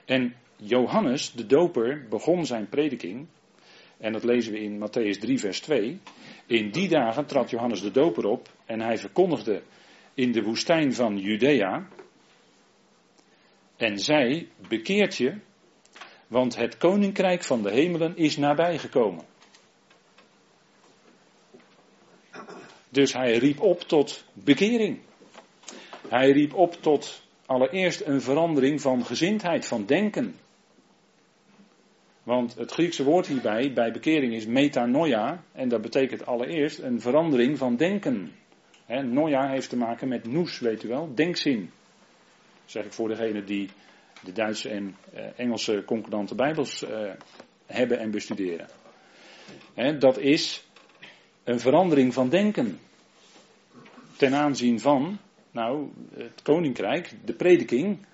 En Johannes, de doper, begon zijn prediking. En dat lezen we in Matthäus 3, vers 2. In die dagen trad Johannes de doper op en hij verkondigde in de woestijn van Judea. En zei: Bekeert je, want het koninkrijk van de hemelen is nabijgekomen. Dus hij riep op tot bekering. Hij riep op tot allereerst een verandering van gezindheid, van denken. Want het Griekse woord hierbij, bij bekering, is metanoia. En dat betekent allereerst een verandering van denken. He, noia heeft te maken met noes, weet u wel, denkzin. zeg ik voor degene die de Duitse en eh, Engelse concordante Bijbels eh, hebben en bestuderen. dat is een verandering van denken. Ten aanzien van, nou, het koninkrijk, de prediking,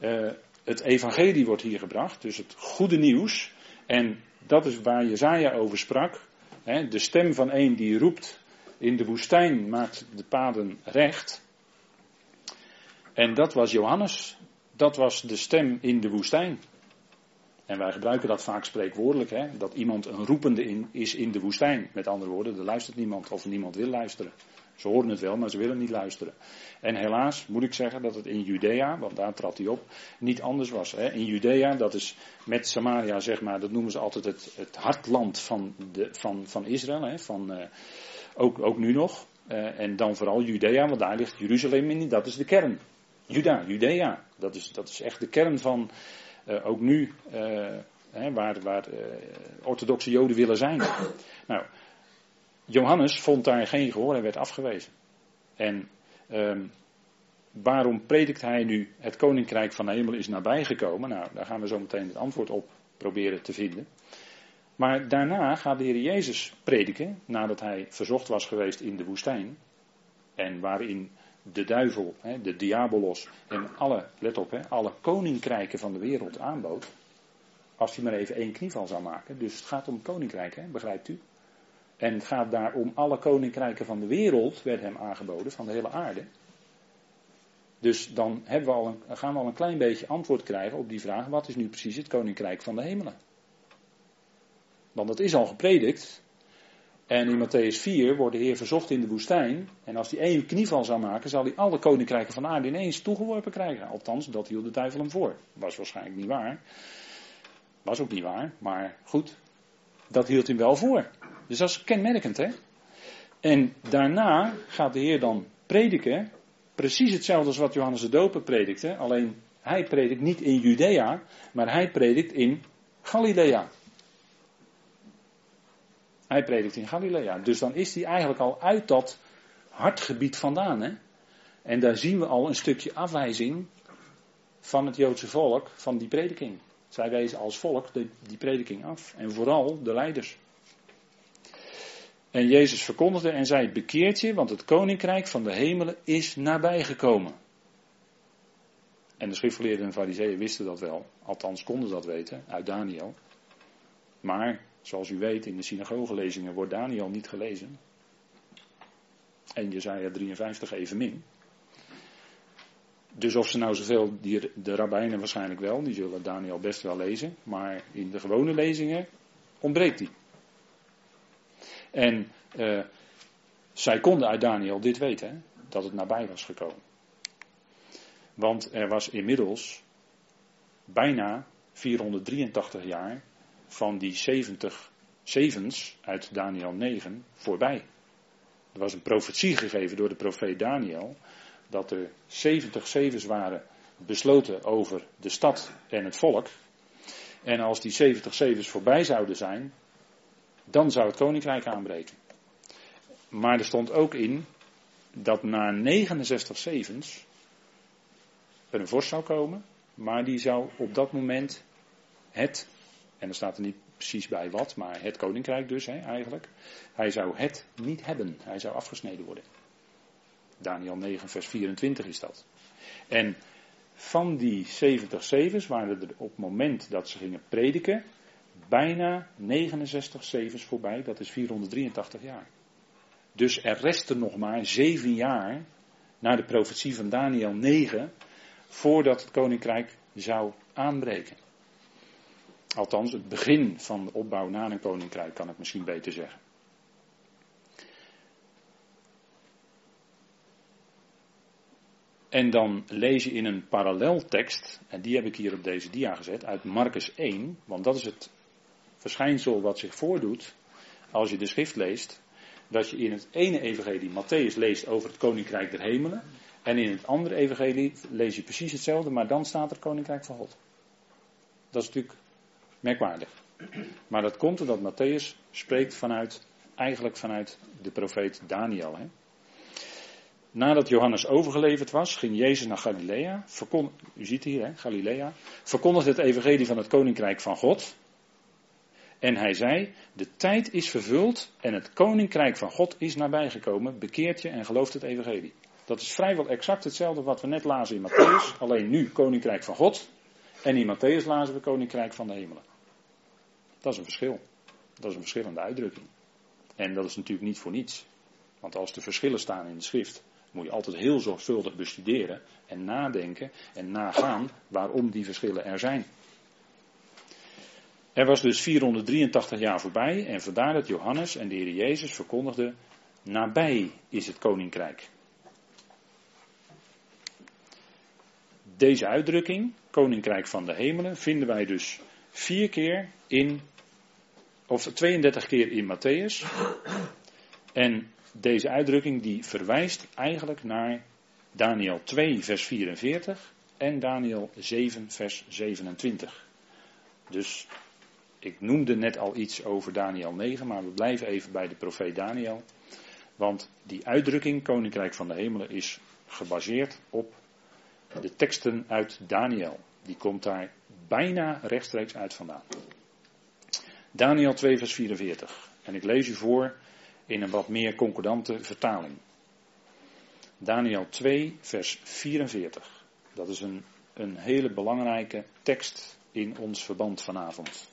uh, het evangelie wordt hier gebracht, dus het goede nieuws. En dat is waar Jezaja over sprak. De stem van een die roept in de woestijn maakt de paden recht. En dat was Johannes. Dat was de stem in de woestijn. En wij gebruiken dat vaak spreekwoordelijk, hè? dat iemand een roepende in, is in de woestijn. Met andere woorden, er luistert niemand of niemand wil luisteren. Ze horen het wel, maar ze willen niet luisteren. En helaas moet ik zeggen dat het in Judea, want daar trad hij op, niet anders was. Hè. In Judea, dat is met Samaria, zeg maar, dat noemen ze altijd het, het hartland van, de, van, van Israël. Hè, van, uh, ook, ook nu nog. Uh, en dan vooral Judea, want daar ligt Jeruzalem in, dat is de kern. Juda, Judea, dat is, dat is echt de kern van, uh, ook nu, hè, waar, waar orthodoxe Joden willen zijn. Nou, Johannes vond daar geen gehoor en werd afgewezen. En um, waarom predikt hij nu het koninkrijk van de hemel is nabijgekomen? Nou, daar gaan we zo meteen het antwoord op proberen te vinden. Maar daarna gaat de Heer Jezus prediken, nadat hij verzocht was geweest in de woestijn. En waarin de duivel, de diabolos en alle, let op, alle koninkrijken van de wereld aanbood. Als hij maar even één knieval zou maken. Dus het gaat om koninkrijk, begrijpt u? En het gaat daar om alle koninkrijken van de wereld, werd hem aangeboden, van de hele aarde. Dus dan hebben we al gaan we al een klein beetje antwoord krijgen op die vraag: wat is nu precies het koninkrijk van de hemelen? Want dat is al gepredikt. En in Matthäus 4 wordt de Heer verzocht in de woestijn. En als hij één knieval zou maken, zal hij alle koninkrijken van de aarde ineens toegeworpen krijgen. Althans, dat hield de duivel hem voor. Was waarschijnlijk niet waar. Was ook niet waar, maar goed. Dat hield hij wel voor. Dus dat is kenmerkend, hè? En daarna gaat de Heer dan prediken. Precies hetzelfde als wat Johannes de Doper predikte. Alleen hij predikt niet in Judea, maar hij predikt in Galilea. Hij predikt in Galilea. Dus dan is hij eigenlijk al uit dat hartgebied vandaan. Hè? En daar zien we al een stukje afwijzing van het Joodse volk van die prediking. Zij wezen als volk die prediking af. En vooral de leiders. En Jezus verkondigde en zei: Bekeert je, want het koninkrijk van de hemelen is nabijgekomen. En de schriftgeleerden en fariseeën wisten dat wel, althans konden dat weten uit Daniel. Maar, zoals u weet, in de synagogelezingen wordt Daniel niet gelezen. En Jezaja 53 evenmin. Dus of ze nou zoveel, die, de rabbijnen waarschijnlijk wel, die zullen Daniel best wel lezen. Maar in de gewone lezingen ontbreekt die. En uh, zij konden uit Daniel dit weten, dat het nabij was gekomen. Want er was inmiddels bijna 483 jaar van die 70 zevens uit Daniel 9 voorbij. Er was een profetie gegeven door de profeet Daniel dat er 70 zevens waren besloten over de stad en het volk. En als die 70 zevens voorbij zouden zijn, dan zou het koninkrijk aanbreken. Maar er stond ook in dat na 69 zevens er een vorst zou komen, maar die zou op dat moment het, en er staat er niet precies bij wat, maar het koninkrijk dus hè, eigenlijk, hij zou het niet hebben, hij zou afgesneden worden. Daniel 9, vers 24 is dat. En van die 70 zevens waren er op het moment dat ze gingen prediken, bijna 69 zevens voorbij, dat is 483 jaar. Dus er resten nog maar zeven jaar na de profetie van Daniel 9 voordat het koninkrijk zou aanbreken. Althans, het begin van de opbouw na een koninkrijk kan ik misschien beter zeggen. En dan lees je in een paralleltekst, en die heb ik hier op deze dia gezet, uit Marcus 1, want dat is het verschijnsel wat zich voordoet als je de schrift leest, dat je in het ene evangelie Matthäus leest over het koninkrijk der hemelen en in het andere evangelie lees je precies hetzelfde, maar dan staat er koninkrijk van God. Dat is natuurlijk merkwaardig. Maar dat komt omdat Matthäus spreekt vanuit, eigenlijk vanuit de profeet Daniel. Hè. Nadat Johannes overgeleverd was, ging Jezus naar Galilea. u ziet hier, hè, Galilea. Verkondigde het evangelie van het koninkrijk van God. En hij zei, de tijd is vervuld en het koninkrijk van God is nabijgekomen. Bekeert je en gelooft het evangelie. Dat is vrijwel exact hetzelfde wat we net lazen in Matthäus. Alleen nu koninkrijk van God. En in Matthäus lazen we koninkrijk van de hemelen. Dat is een verschil. Dat is een verschillende uitdrukking. En dat is natuurlijk niet voor niets. Want als er verschillen staan in de schrift, moet je altijd heel zorgvuldig bestuderen en nadenken en nagaan waarom die verschillen er zijn. Er was dus 483 jaar voorbij en vandaar dat Johannes en de Heer Jezus verkondigden Nabij is het koninkrijk. Deze uitdrukking, koninkrijk van de hemelen, vinden wij dus vier keer in, of 32 keer in Matthäus. En deze uitdrukking die verwijst eigenlijk naar Daniel 2, vers 44 en Daniel 7, vers 27. Dus ik noemde net al iets over Daniel 9, maar we blijven even bij de profeet Daniel. Want die uitdrukking, Koninkrijk van de Hemelen, is gebaseerd op de teksten uit Daniel. Die komt daar bijna rechtstreeks uit vandaan. Daniel 2, vers 44. En ik lees u voor in een wat meer concordante vertaling. Daniel 2, vers 44. Dat is een, een hele belangrijke tekst in ons verband vanavond.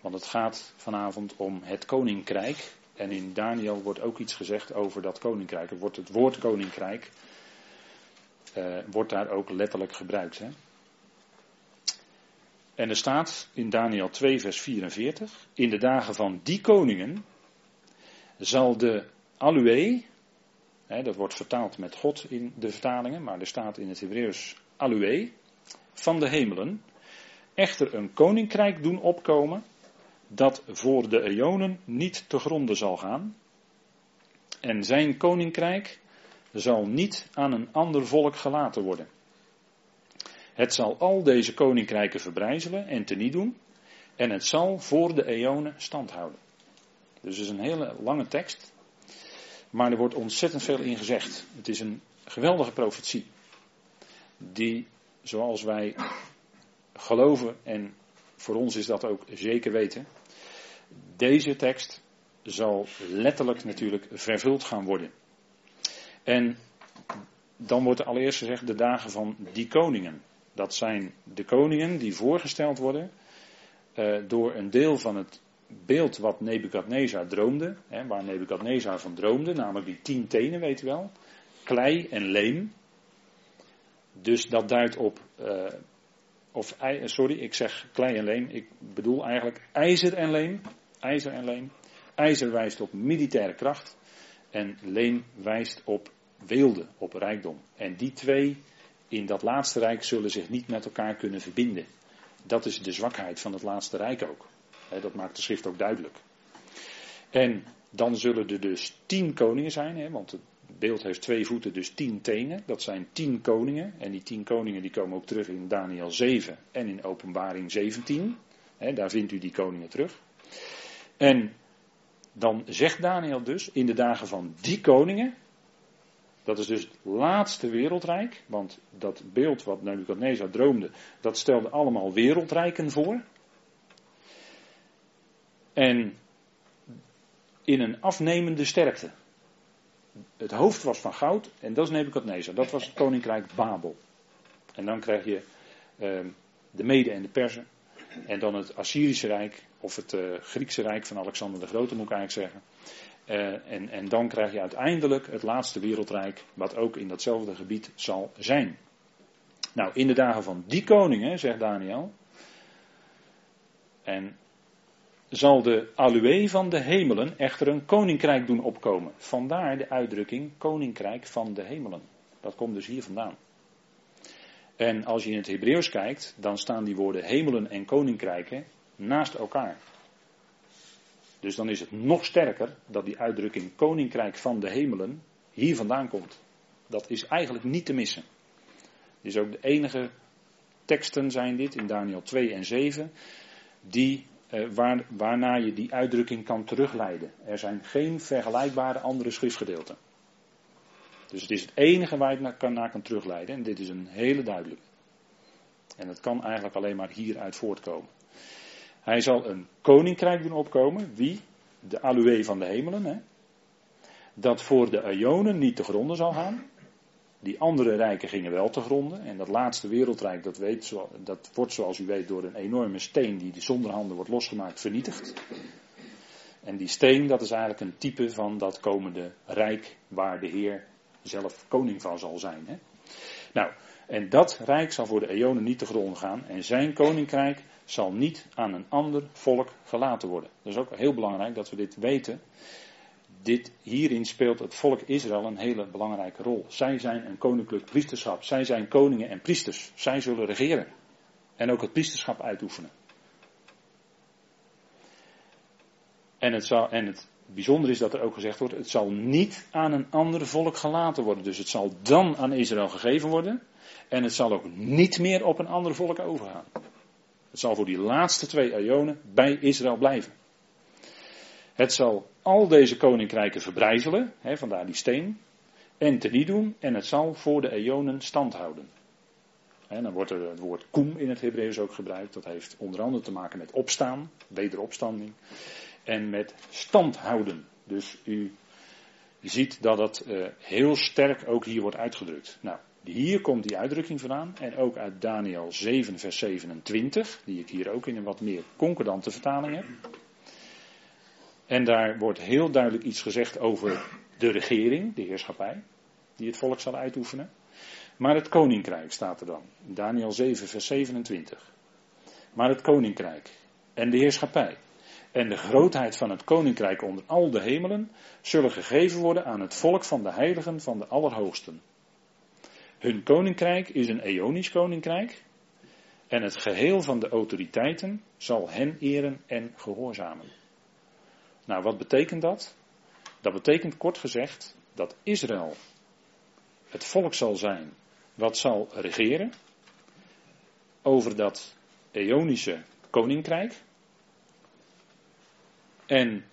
Want het gaat vanavond om het koninkrijk. En in Daniel wordt ook iets gezegd over dat koninkrijk. Er wordt het woord koninkrijk uh, wordt daar ook letterlijk gebruikt. Hè? En er staat in Daniel 2, vers 44: In de dagen van die koningen zal de Alue, hè, dat wordt vertaald met God in de vertalingen, maar er staat in het Hebreeuws Alue, van de hemelen, echter een koninkrijk doen opkomen dat voor de eonen niet te gronden zal gaan. En zijn koninkrijk zal niet aan een ander volk gelaten worden. Het zal al deze koninkrijken verbrijzelen en teniet doen. En het zal voor de eonen stand houden. Dus het is een hele lange tekst. Maar er wordt ontzettend veel in gezegd. Het is een geweldige profetie. Die, zoals wij geloven, en voor ons is dat ook zeker weten. Deze tekst zal letterlijk natuurlijk vervuld gaan worden. En dan wordt er allereerst gezegd de dagen van die koningen. Dat zijn de koningen die voorgesteld worden uh, door een deel van het beeld wat Nebukadnezar droomde. Hè, waar Nebukadnezar van droomde, namelijk die tien tenen, weet u wel. Klei en leem. Dus dat duidt op, uh, of sorry, ik zeg klei en leem, ik bedoel eigenlijk ijzer en leem. IJzer en leem. IJzer wijst op militaire kracht en leem wijst op weelde, op rijkdom. En die twee in dat laatste rijk zullen zich niet met elkaar kunnen verbinden. Dat is de zwakheid van het laatste rijk ook. Dat maakt de schrift ook duidelijk. En dan zullen er dus tien koningen zijn, want het beeld heeft twee voeten, dus tien tenen. Dat zijn tien koningen. En die tien koningen die komen ook terug in Daniel 7 en in Openbaring 17. Daar vindt u die koningen terug. En dan zegt Daniel dus, in de dagen van die koningen, dat is dus het laatste wereldrijk, want dat beeld wat Nebuchadnezzar droomde, dat stelde allemaal wereldrijken voor. En in een afnemende sterkte. Het hoofd was van goud en dat is Nebuchadnezzar. Dat was het koninkrijk Babel. En dan krijg je uh, de Mede en de Persen. En dan het Assyrische Rijk, of het uh, Griekse Rijk van Alexander de Grote moet ik eigenlijk zeggen. Uh, en, en dan krijg je uiteindelijk het laatste wereldrijk, wat ook in datzelfde gebied zal zijn. Nou, in de dagen van die koningen, zegt Daniel, en zal de alue van de hemelen echter een koninkrijk doen opkomen. Vandaar de uitdrukking koninkrijk van de hemelen. Dat komt dus hier vandaan. En als je in het Hebreeuws kijkt, dan staan die woorden hemelen en koninkrijken naast elkaar. Dus dan is het nog sterker dat die uitdrukking koninkrijk van de hemelen hier vandaan komt. Dat is eigenlijk niet te missen. Dit is ook de enige teksten zijn dit in Daniel 2 en 7 die, eh, waar, waarna je die uitdrukking kan terugleiden. Er zijn geen vergelijkbare andere schriftgedeelten. Dus het is het enige waar je naar kan, naar kan terugleiden en dit is een hele duidelijke. En dat kan eigenlijk alleen maar hieruit voortkomen. Hij zal een koninkrijk doen opkomen. Wie? De alue van de hemelen. Hè? Dat voor de Ionen niet te gronden zal gaan. Die andere rijken gingen wel te gronden. En dat laatste wereldrijk, dat, weet, dat wordt zoals u weet door een enorme steen die zonder handen wordt losgemaakt, vernietigd. En die steen, dat is eigenlijk een type van dat komende rijk waar de Heer zelf koning van zal zijn. Hè? Nou, en dat rijk zal voor de eonen niet te gronden gaan. En zijn koninkrijk zal niet aan een ander volk gelaten worden. Dat is ook heel belangrijk dat we dit weten. dit, hierin speelt het volk Israël een hele belangrijke rol. Zij zijn een koninklijk priesterschap. Zij zijn koningen en priesters. Zij zullen regeren. En ook het priesterschap uitoefenen. En het, zal, en het bijzondere is dat er ook gezegd wordt: het zal niet aan een ander volk gelaten worden. Dus het zal dan aan Israël gegeven worden. En het zal ook niet meer op een ander volk overgaan. Het zal voor die laatste twee eonen bij Israël blijven. Het zal al deze koninkrijken verbrijzelen, hè, vandaar die steen, en teniet doen, en het zal voor de eonen stand houden. En dan wordt er het woord koem in het Hebreeuws ook gebruikt. Dat heeft onder andere te maken met opstaan, wederopstanding. En met stand houden. Dus u, ziet dat het uh, heel sterk ook hier wordt uitgedrukt. Nou, hier komt die uitdrukking vandaan. En ook uit Daniel 7, vers 27. Die ik hier ook in een wat meer concordante vertaling heb. En daar wordt heel duidelijk iets gezegd over de regering, de heerschappij. Die het volk zal uitoefenen. Maar het koninkrijk staat er dan. Daniel 7, vers 27. Maar het koninkrijk en de heerschappij en de grootheid van het koninkrijk onder al de hemelen zullen gegeven worden aan het volk van de heiligen van de Allerhoogsten. Hun koninkrijk is een eonisch koninkrijk en het geheel van de autoriteiten zal hen eren en gehoorzamen. Nou, wat betekent dat? Dat betekent kort gezegd dat Israël het volk zal zijn wat zal regeren over dat eonische koninkrijk. En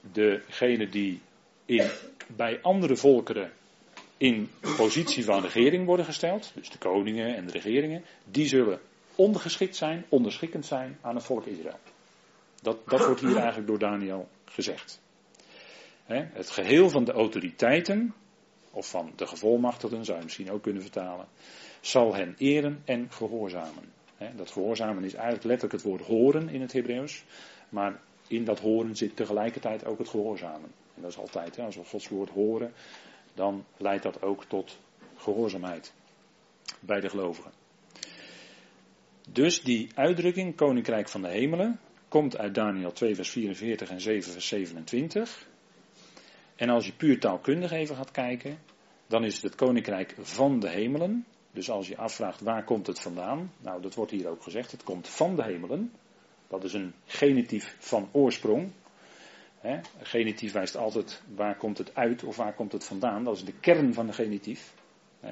degene die in, bij andere volkeren in positie van regering worden gesteld, dus de koningen en de regeringen, die zullen ondergeschikt zijn, onderschikkend zijn aan het volk Israël. Dat, dat wordt hier eigenlijk door Daniel gezegd. het geheel van de autoriteiten, of van de gevolmachtigden, zou je misschien ook kunnen vertalen, zal hen eren en gehoorzamen. dat gehoorzamen is eigenlijk letterlijk het woord horen in het Hebreeuws, maar in dat horen zit tegelijkertijd ook het gehoorzamen. En dat is altijd, als we Gods woord horen, dan leidt dat ook tot gehoorzaamheid bij de gelovigen. Dus die uitdrukking, Koninkrijk van de Hemelen, komt uit Daniel 2, vers 44 en 7, vers 27. En als je puur taalkundig even gaat kijken, dan is het het Koninkrijk van de Hemelen. Dus als je afvraagt waar komt het vandaan, nou dat wordt hier ook gezegd, het komt van de hemelen. Dat is een genitief van oorsprong. He, genitief wijst altijd waar komt het uit of waar komt het vandaan. Dat is de kern van de genitief.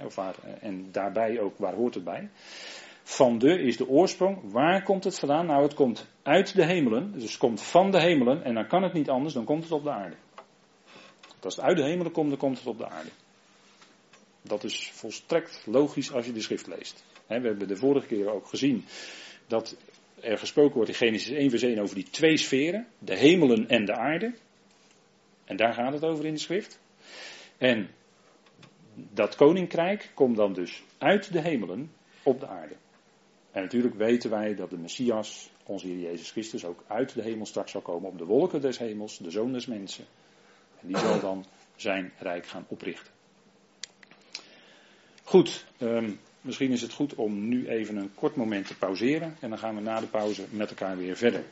of waar, en daarbij ook waar hoort het bij. Van de is de oorsprong. Waar komt het vandaan? Nou, het komt uit de hemelen. Dus het komt van de hemelen. En dan kan het niet anders, dan komt het op de aarde. Als het uit de hemelen komt, dan komt het op de aarde. Dat is volstrekt logisch als je de schrift leest. we hebben de vorige keer ook gezien dat er gesproken wordt in Genesis 1 vers 1 over die twee sferen, de hemelen en de aarde. En daar gaat het over in de schrift. En dat koninkrijk komt dan dus uit de hemelen op de aarde. En natuurlijk weten wij dat de Messias, onze Heer Jezus Christus, ook uit de hemel straks zal komen op de wolken des hemels, de zoon des mensen. En die zal dan zijn rijk gaan oprichten. Goed, um, Misschien is het goed om nu even een kort moment te pauzeren en dan gaan we na de pauze met elkaar weer verder.